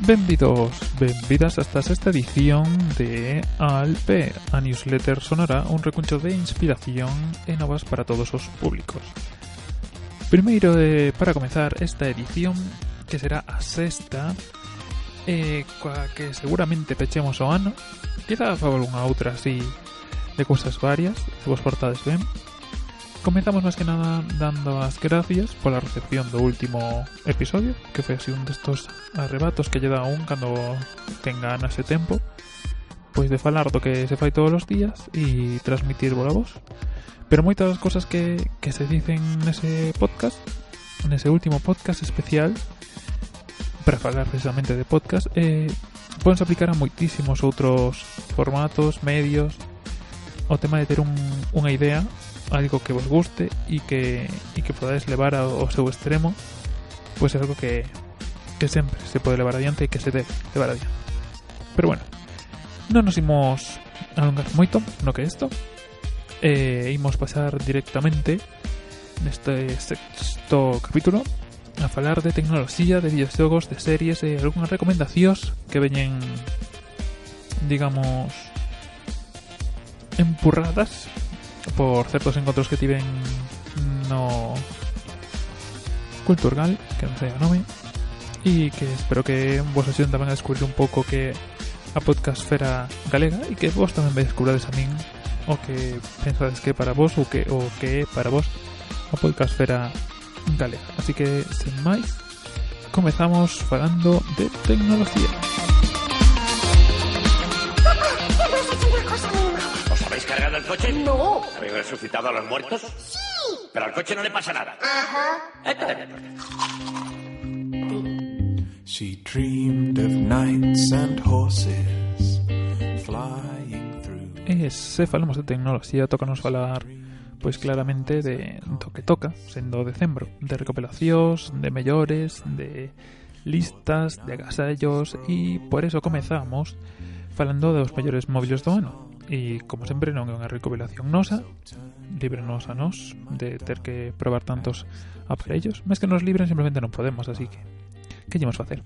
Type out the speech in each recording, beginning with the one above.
Benvidos, benvidas hasta esta edición de ALP, a newsletter sonora, un recuncho de inspiración e novas para todos os públicos. Primeiro, eh, para comenzar esta edición, que será a sexta, eh, coa que seguramente pechemos o ano, quizá favor unha outra así de cousas varias, se vos portades ben, Comenzamos máis que nada dando as gracias pola recepción do último episodio Que foi así un destos arrebatos que lle dá un cando tengan ese tempo Pois de falar do que se fai todos os días e transmitir bola voz. Pero moitas das cosas que, que se dicen nese podcast Nese último podcast especial Para falar precisamente de podcast eh, Podense aplicar a moitísimos outros formatos, medios O tema de ter un, unha idea algo que vos guste y que, y que podáis levar ao seu extremo, pues es algo que, que sempre se pode levar adiante e que se debe levar adiante. Pero bueno, non nos imos alongar moito no que isto. Eh, imos pasar directamente neste sexto capítulo a falar de tecnoloxía, de videoxogos, de series e algunhas recomendacións que veñen digamos empurradas por certos encontros que tiven no Culturgal, que non sei o nome, e que espero que vos axuden tamén a descubrir un pouco que a podcastfera galega e que vos tamén vais descubrades a min o que pensades que para vos ou que o que é para vos a podcastfera galega. Así que, sen máis, comezamos falando de tecnología. cargado el coche? No. ¿Habéis resucitado a los muertos? Sí. Pero al coche no le pasa nada. Ajá. She dreamed of knights and horses flying through. E se falamos de tecnoloxía, tocanos falar pois claramente de do que toca, sendo decembro, de recopilacións, de mellores, de listas, de agasallos e por eso comezamos falando dos mellores móviles do ano. E, como sempre, non é unha recopilación nosa, líbrenos a nós de ter que probar tantos aparellos, mas que nos libren simplemente non podemos, así que, que llemos facer?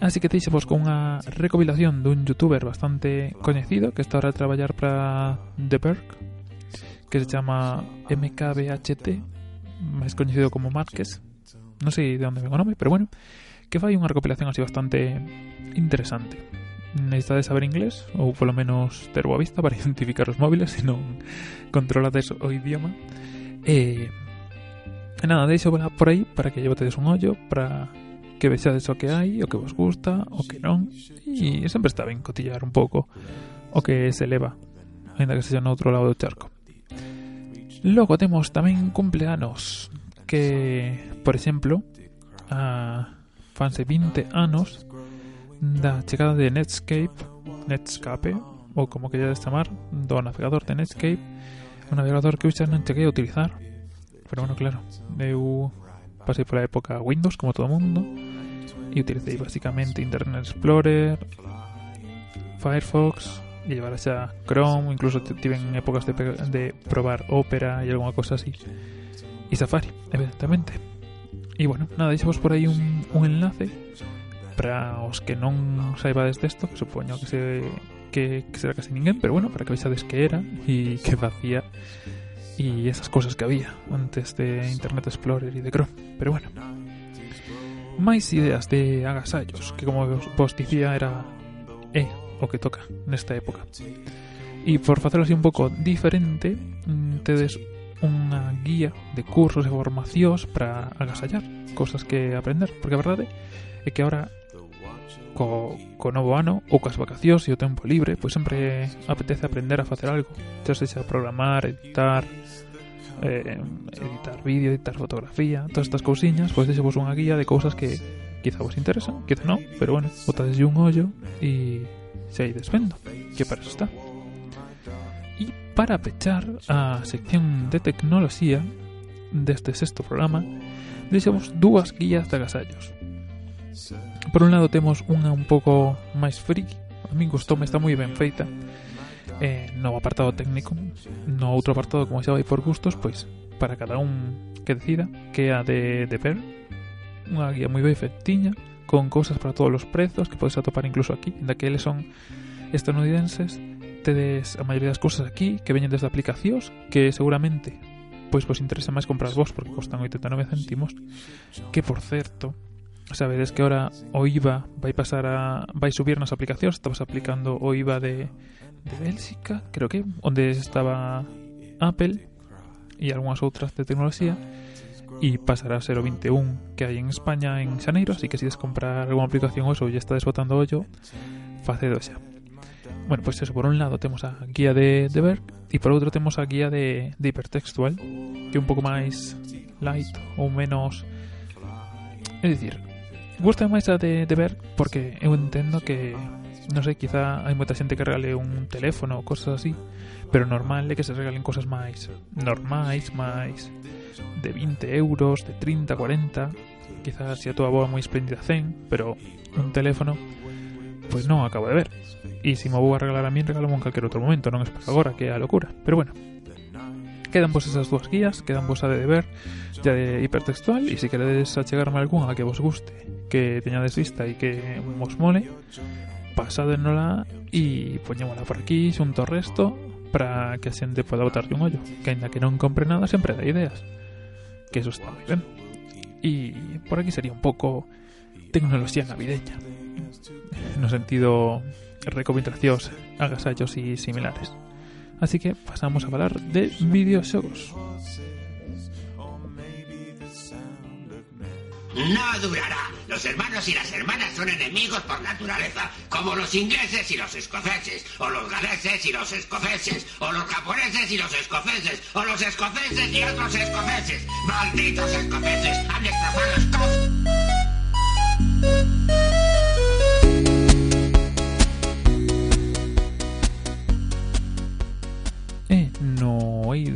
Así que deixemos con unha recopilación dun youtuber bastante coñecido que está ahora a traballar para The Perk, que se chama MKBHT, máis coñecido como Márquez, non sei de onde vengo o nome, pero bueno, que fai unha recopilación así bastante interesante. Necesitades saber inglés ou polo menos ter boa vista para identificar os móviles se non controlades o idioma. E, e nada, deixo por aí para que llevatedes un ollo para que vexades o que hai, o que vos gusta o que non e sempre está ben cotillar un pouco o que se leva ainda que sexa no outro lado do charco. Logo temos tamén cumpleanos que, por exemplo a fanse 20 anos da chegada de Netscape, Netscape, ou como que queredes chamar, do navegador de Netscape, un navegador que xa non cheguei a utilizar. Pero bueno, claro, eu pasei pola época Windows, como todo mundo, e utilicei basicamente Internet Explorer, Firefox, e llevar xa Chrome, incluso tiven épocas de, de probar Opera e alguna cosa así. E Safari, evidentemente. E bueno, nada, deixamos por aí un, un enlace para os que non saibades desto, que supoño que, se, que, que será case ninguén, pero bueno, para que veisades que era e que facía e esas cosas que había antes de Internet Explorer e de Chrome. Pero bueno, máis ideas de agasallos, que como vos, vos dicía era é o que toca nesta época. E por facelo así un pouco diferente, mm, tedes unha guía de cursos e formacións para agasallar, cosas que aprender, porque a verdade é que ahora co, co novo ano ou vacacións e o tempo libre, pois sempre apetece aprender a facer algo. Xa sexa programar, editar, eh, editar vídeo, editar fotografía, todas estas cousiñas, pois deixemos unha guía de cousas que quizá vos interesan, quizá non, pero bueno, botades un ollo e xa ides vendo, que para eso está. E para pechar a sección de tecnoloxía deste sexto programa, deixamos dúas guías de agasallos. Por un lado temos unha un pouco máis friki, a min gustoume, está moi ben feita, eh, no apartado técnico no outro apartado como xa vai por gustos pois para cada un que decida que é a de, de Per unha guía moi ben fetiña con cousas para todos os prezos que podes atopar incluso aquí Da que eles son estadounidenses tedes a maioría das cousas aquí que veñen desde aplicacións que seguramente pois vos interesa máis comprar vos porque costan 89 céntimos que por certo sabedes que ahora o IVA vai pasar a vai subir nas aplicacións estabas aplicando o IVA de, de Bélxica creo que onde estaba Apple e algunhas outras de tecnoloxía e pasará a ser o 21 que hai en España en xaneiro así que se des comprar algunha aplicación ou eso e está desbotando ollo facedo xa Bueno, pues eso, por un lado temos a guía de, de Berg e por outro temos a guía de, de hipertextual que é un pouco máis light ou menos é dicir gusta máis a de, Berg porque eu entendo que non sei, quizá hai moita xente que regale un teléfono ou cosas así pero normal é que se regalen cosas máis normais, máis de 20 euros, de 30, 40 quizás se a tua boa moi espléndida 100 pero un teléfono pois non acabo de ver E se me vou a regalar a min, regalo en calquer outro momento, non es para agora, que é a locura. Pero bueno, quedan vos esas dúas guías, quedan vos a de deber, ya de hipertextual, e se queredes achegarme algunha que vos guste, que teñades vista e que vos mole, pasadenola e poñémola por aquí xunto ao resto para que a xente poda botar un ollo que ainda que non compre nada sempre dá ideas. Que eso está moi ben e por aquí sería un pouco tecnoloxía navideña. No sentido recomendacións, agasallos y similares. Así que pasamos a hablar de videoxogos. No durará. Los hermanos y las hermanas son enemigos por naturaleza, como los ingleses y los escoceses, o los galeses y los escoceses, o los japoneses y los escoceses, o los escoceses y otros escoceses. ¡Malditos escoceses! ¡Han destrozado Scott!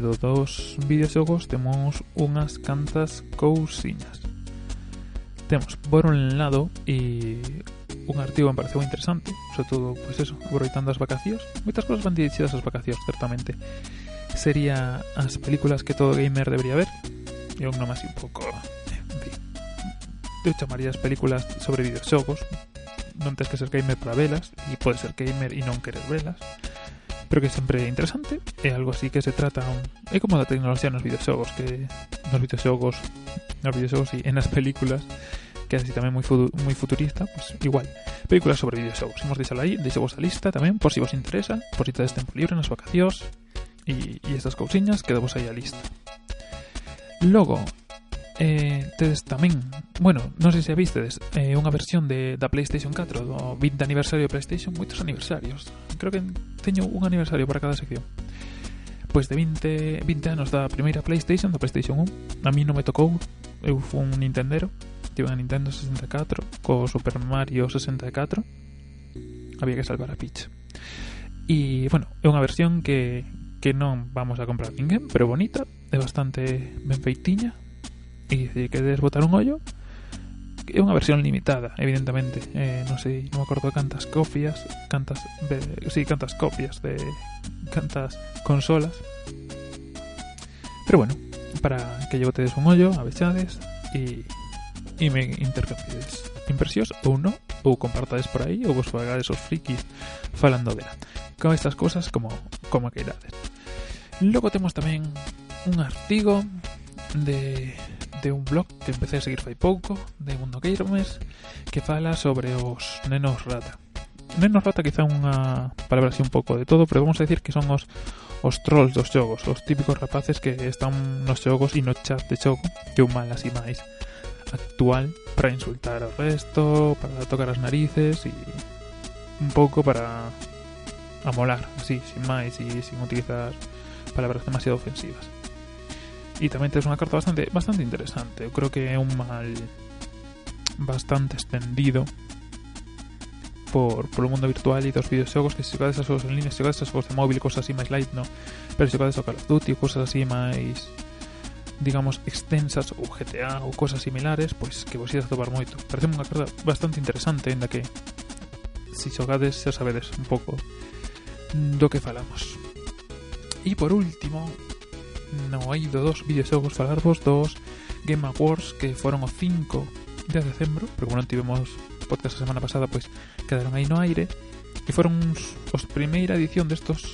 ámbito dos videoxogos temos unhas cantas cousiñas. Temos, por un lado, e un artigo me pareceu interesante, sobre todo, pois pues eso, aproveitando as vacacións. Moitas cousas van dirixidas ás vacacións, certamente. Sería as películas que todo gamer debería ver. E un nome así un pouco... En fin. Eu chamaría as películas sobre videoxogos. Non tens que ser gamer para velas, e pode ser gamer e non querer velas pero que sempre é interesante. É algo así que se trata é como da tecnoloxía nos videoxogos que nos videoxogos nos videoxogos e en as películas que é así moi, fu moi futurista pues igual, películas sobre videoxogos imos deixalo aí, deixo vos a lista tamén por si vos interesa, por si tedes tempo libre nas vacacións e, e estas cousiñas quedamos aí a lista. Logo eh, tedes tamén, bueno, non sei se a vistedes, eh, unha versión de, da PlayStation 4 do 20 aniversario de PlayStation, moitos aniversarios. Creo que teño un aniversario para cada sección. Pois de 20, 20 anos da primeira PlayStation, da PlayStation 1, a mí non me tocou, eu fui un Nintendero, tive a Nintendo 64 co Super Mario 64. Había que salvar a Peach. E, bueno, é unha versión que, que non vamos a comprar ninguén, pero bonita, é bastante ben feitiña, e se queres botar un ollo é unha versión limitada, evidentemente. Eh, non sei, non me acordo cantas copias, cantas, sí, cantas copias de cantas consolas. Pero bueno, para que lle botedes un ollo, a vexades e e me intercambiades impresións ou non, ou compartades por aí ou vos fagades os frikis falando dela. Con estas cosas como como que irades. Logo temos tamén un artigo de de un blog que empecé a seguir fai pouco, de Mundo Gamers, que fala sobre os nenos rata. Nenos rata quizá unha palabra así un pouco de todo, pero vamos a decir que son os, os trolls dos xogos, os típicos rapaces que están nos xogos e no chat de xogo, que un mal así máis actual para insultar ao resto, para tocar as narices e un pouco para amolar, así, sin máis e sin utilizar palabras demasiado ofensivas. E tamén tes unha carta bastante bastante interesante. Eu creo que é un mal bastante extendido por, por o mundo virtual e dos videoxogos que se xogades as xogos en línea, se xogades as xogos de móvil, cosas así máis light, no? Pero se xogades a Call of Duty, cosas así máis digamos, extensas ou GTA ou cosas similares, pois que vos ides a topar moito. Parece unha carta bastante interesante, en que se si xogades xa sabedes un pouco do que falamos. E por último, no hai dos videoxogos falarvos dos Game Awards que foron o 5 de decembro, porque non tivemos podcast a semana pasada, pois quedaron aí no aire e foron uns, os primeira edición destos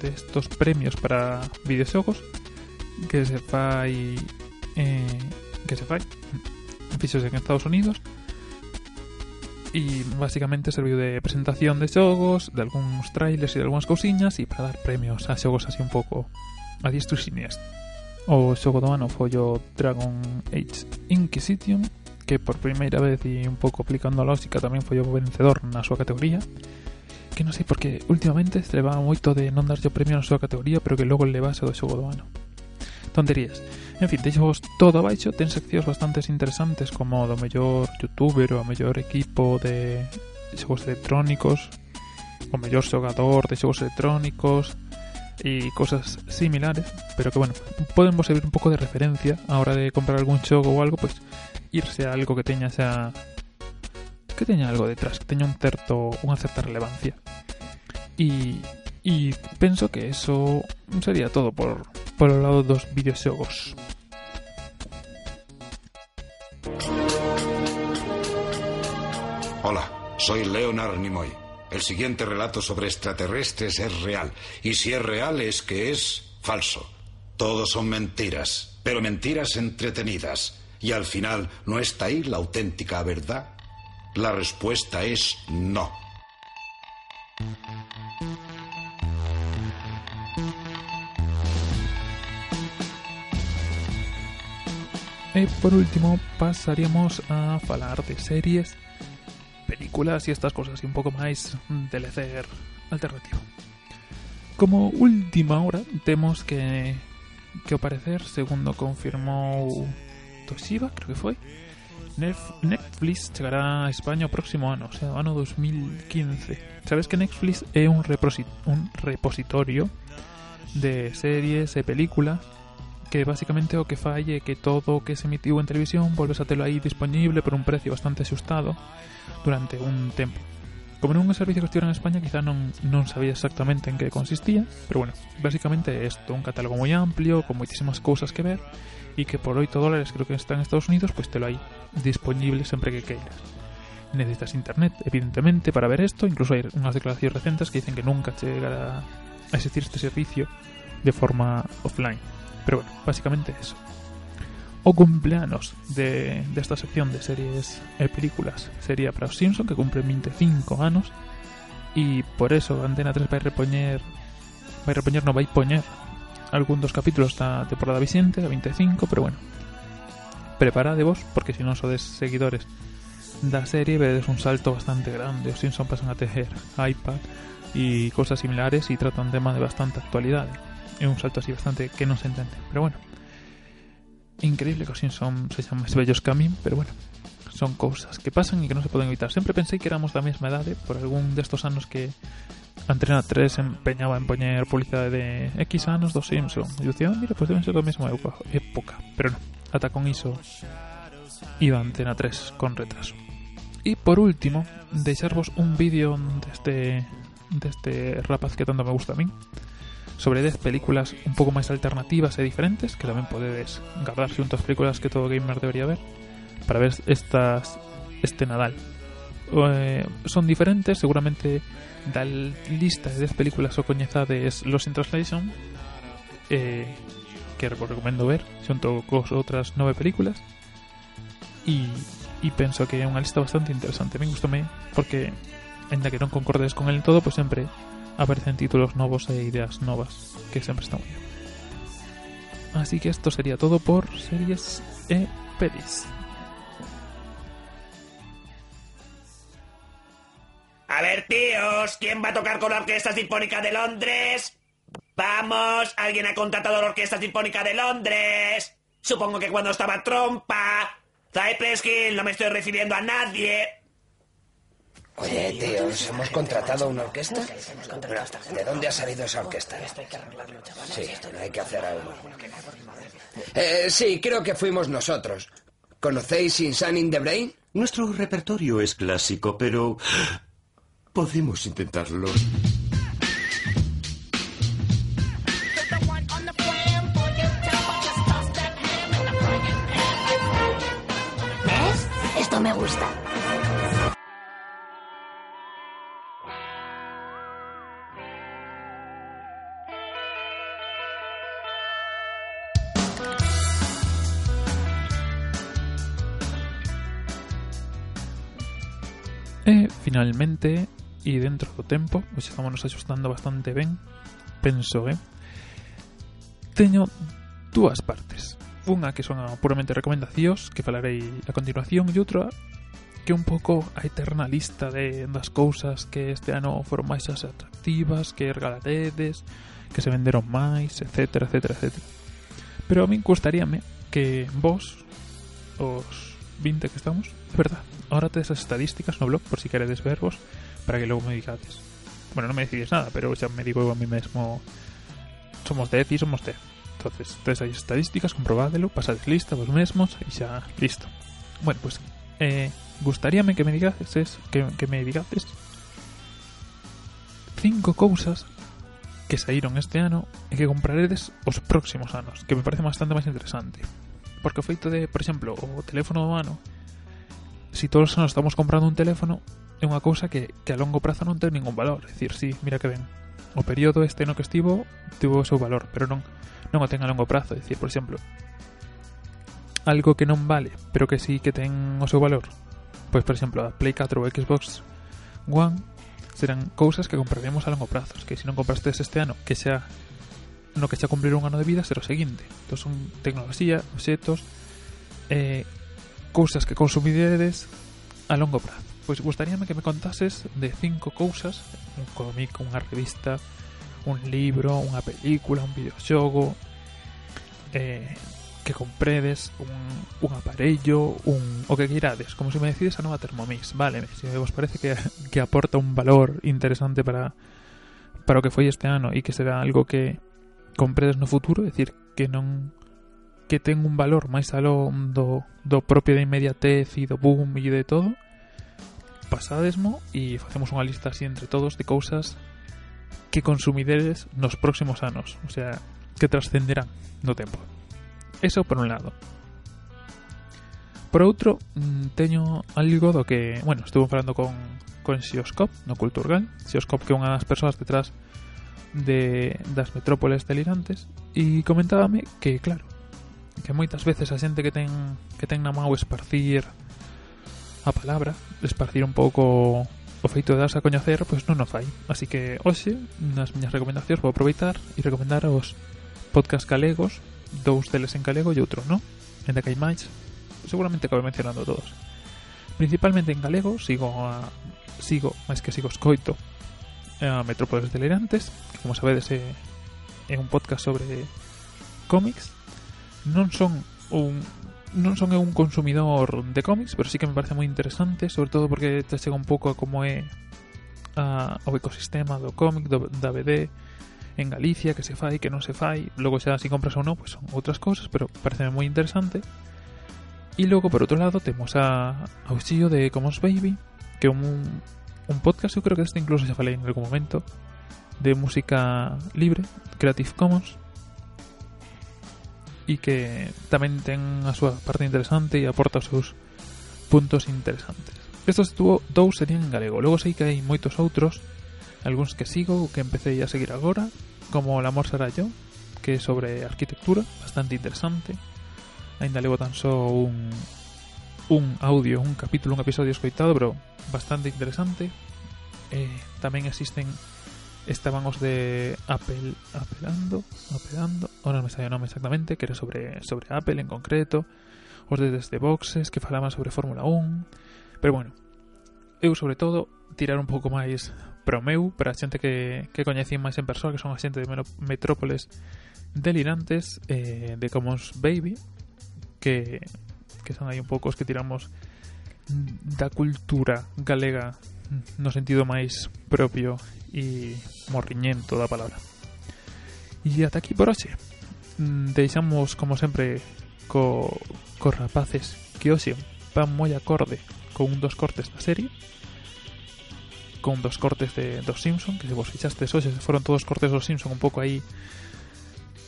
destos premios para videoxogos que se fai eh, que se fai fixos en Estados Unidos e basicamente serviu de presentación de xogos, de algúns trailers e de algunhas cousiñas e para dar premios a xogos así un pouco a diestro e siniestro. O xogo do ano foi o Dragon Age Inquisition, que por primeira vez e un pouco aplicando a lógica tamén foi o vencedor na súa categoría, que non sei porque últimamente se levaba moito de non darlle o premio na súa categoría, pero que logo levase do xogo do ano. Tonterías. En fin, ten xogos todo abaixo, ten seccións bastantes interesantes como do mellor youtuber ou o mellor equipo de xogos electrónicos, o mellor xogador de xogos electrónicos, e cosas similares, pero que bueno, podemos servir un pouco de referencia a hora de comprar algún xogo ou algo, pues, irse a algo que teña xa que teña algo detrás, que teña un certo unha certa relevancia. E e penso que eso sería todo por por o lado dos videoxogos. Hola, soy Leonard Nimoy. El siguiente relato sobre extraterrestres es real. Y si es real es que es falso. Todos son mentiras, pero mentiras entretenidas. Y al final, ¿no está ahí la auténtica verdad? La respuesta es no. E por último pasaríamos a falar de series, películas e estas cosas e un pouco máis de lecer alternativo. Como última hora temos que que ao parecer, segundo confirmou Toshiba, creo que foi, Netflix chegará a España o próximo ano, o sea, ano 2015. Sabes que Netflix é un, un repositorio de series e películas que basicamente o que é que todo que se emitiu en televisión volves a telo aí disponible por un precio bastante axustado durante un tempo. Como non un servicio que estivera en España, quizá non, non sabía exactamente en que consistía, pero bueno, basicamente isto, un catálogo moi amplio, con moitísimas cousas que ver, e que por 8 dólares creo que está en Estados Unidos, pues telo aí disponible sempre que queiras. Necesitas internet, evidentemente, para ver esto, incluso hai unhas declaracións recentes que dicen que nunca chegará a existir este servicio de forma offline. Pero bueno, básicamente eso. O cumpleanos de, de esta sección de series e películas sería para Simpson, que cumple 25 anos, e por eso Antena 3 vai repoñer vai repoñer, non vai poñer algún dos capítulos da temporada vicente, a 25, pero bueno, preparadevos, porque se non sodes seguidores da serie, vedes un salto bastante grande. Os Simpson pasan a tejer iPad e cosas similares e tratan un tema de bastante actualidade un salto así bastante que non se entende. Pero bueno, increíble que os Simpsons sexan máis bellos min, pero bueno, son cousas que pasan e que non se poden evitar. Sempre pensei que éramos da mesma edade por algún destos anos que Antena 3 empeñaba en poñer publicidade de X anos dos Simpson. E dicía, ah, mira, pues deben ser da mesma época. Pero non, ata con iso iba Antena 3 con retraso. E por último, deixarvos un vídeo deste deste rapaz que tanto me gusta a min sobre 10 películas un pouco máis alternativas e diferentes que tamén podedes guardar xunto as películas que todo gamer debería ver para ver estas este Nadal. Eh, son diferentes seguramente da lista de 10 películas o coñezades Los in Translation eh, que recomendo ver xunto cos outras 9 películas e, e penso que é unha lista bastante interesante. Me gustome porque ainda que non concordes con el todo, pois sempre aparecen títulos novos e ideas novas, que sempre está muy bien. Así que esto sería todo por series e pelis. A ver, tíos, ¿quién va a tocar con la Orquesta Sinfónica de Londres? Vamos, ¿alguien ha contratado la Orquesta Sinfónica de Londres? Supongo que cuando estaba Trompa. Cypress Hill, no me estoy refiriendo a nadie. Oye, tíos, ¿hemos contratado una orquesta? ¿De dónde ha salido esa orquesta? Sí, hay que hacer algo. Eh, sí, creo que fuimos nosotros. ¿Conocéis Insane in the Brain? Nuestro repertorio es clásico, pero podemos intentarlo. finalmente e dentro do tempo, pois estamos nos ajustando bastante ben, penso, eh? Teño dúas partes. Unha que son puramente recomendacións, que falarei a continuación, e outra que un pouco a eterna lista de das cousas que este ano foron máis as atractivas, que regalaredes, que se venderon máis, etc, etc, etc. Pero a min gustaríame que vos, os 20 que estamos, é verdad, ahora tedes as estadísticas no blog por si queredes vervos para que logo me digades. Bueno, non me decides nada, pero xa me digo a mí mesmo somos 10 e somos 10. Entonces, tedes aí estadísticas, comprobádelo, pasades lista vos mesmos e xa listo. Bueno, pues eh, gustaríame que me digases que, que me digases cinco cousas que saíron este ano e que compraredes os próximos anos, que me parece bastante máis interesante. Porque o feito de, por exemplo, o teléfono do ano, si todos nos estamos comprando un teléfono, é unha cousa que, que a longo prazo non ten ningún valor. É dicir, sí, mira que ben, o período este no que estivo tivo o seu valor, pero non, non o ten a longo prazo. É dicir, por exemplo, algo que non vale, pero que sí que ten o seu valor, pois, por exemplo, a Play 4 ou Xbox One serán cousas que compraremos a longo prazo, que se non compraste este ano, que xa no que xa cumplir un ano de vida será o seguinte. Entón son tecnoloxía, objetos eh, que consumidedes a longo prazo. Pois gustaríame que me contases de cinco cousas un cómic, unha revista un libro, unha película un videoxogo eh, que compredes un, un aparello, un, o que queirades, como se me decides a nova Thermomix, vale, se vos parece que, que aporta un valor interesante para para o que foi este ano e que será algo que compredes no futuro, é dicir, que non que ten un valor máis aló do, do propio de inmediatez e do boom e de todo, pasadesmo e facemos unha lista así entre todos de cousas que consumideres nos próximos anos, o sea, que trascenderán no tempo. Eso por un lado. Por outro, mm, teño algo do que, bueno, estuve falando con, con Xioscop no Culturgal. Xioscop que é unha das persoas detrás de, das metrópoles delirantes e comentábame que, claro, que moitas veces a xente que ten, que ten na mão esparcir a palabra, esparcir un pouco o feito de darse a coñecer, pois non o fai. Así que hoxe, nas miñas recomendacións, vou aproveitar e recomendar os podcast galegos, dous deles en galego e outro, non? En que hai máis, seguramente acabei mencionando todos. Principalmente en galego, sigo a, sigo, máis que sigo escoito, a Metrópoles Delirantes que como sabedes é, é un podcast sobre cómics non son un non son un consumidor de cómics pero sí que me parece moi interesante sobre todo porque te chega un pouco a como é a, o ecosistema do cómic, do, en Galicia, que se fai, que non se fai, logo xa si compras ou non, pois son outras cousas, pero parece moi interesante. E logo, por outro lado, temos a Auxillo de Commons Baby, que é un, un podcast, eu creo que este incluso xa falei en algún momento, de música libre, Creative Commons, e que tamén ten a parte interesante e aporta os seus puntos interesantes. Estos estuvo dous serían en galego, logo sei que hai moitos outros, algúns que sigo, que empecé a seguir agora, como El amor será yo, que é sobre arquitectura, bastante interesante. Ainda levo tan só un, un audio, un capítulo, un episodio escoitado, pero bastante interesante. Eh, tamén existen estaban os de Apple apelando, apelando, ahora non me sale o nome exactamente, que era sobre, sobre Apple en concreto, os de desde boxes que falaban sobre Fórmula 1, pero bueno, eu sobre todo tirar un pouco máis pro meu, para a xente que, que coñecín máis en persoa, que son a xente de metrópoles delirantes eh, de Commons Baby, que que son aí un pouco os que tiramos da cultura galega no sentido máis propio e morriñento da palabra. E ata aquí por hoxe. Mm, deixamos, como sempre, co, co rapaces que hoxe van moi acorde con un dos cortes da serie con dos cortes de dos Simpson que se vos fichastes hoxe foron todos cortes dos Simpson un pouco aí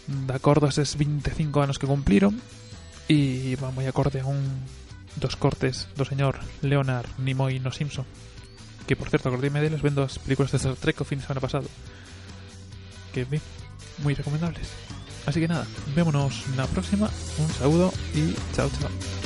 de acordo a eses 25 anos que cumpliron e va moi acorde a un dos cortes do señor Leonard Nimoy no Simpson. Que por certo acordeime deles vendo as películas de Star Trek o fin de semana pasado. Que ben, moi recomendables. Así que nada, vémonos na próxima. Un saúdo e chao chao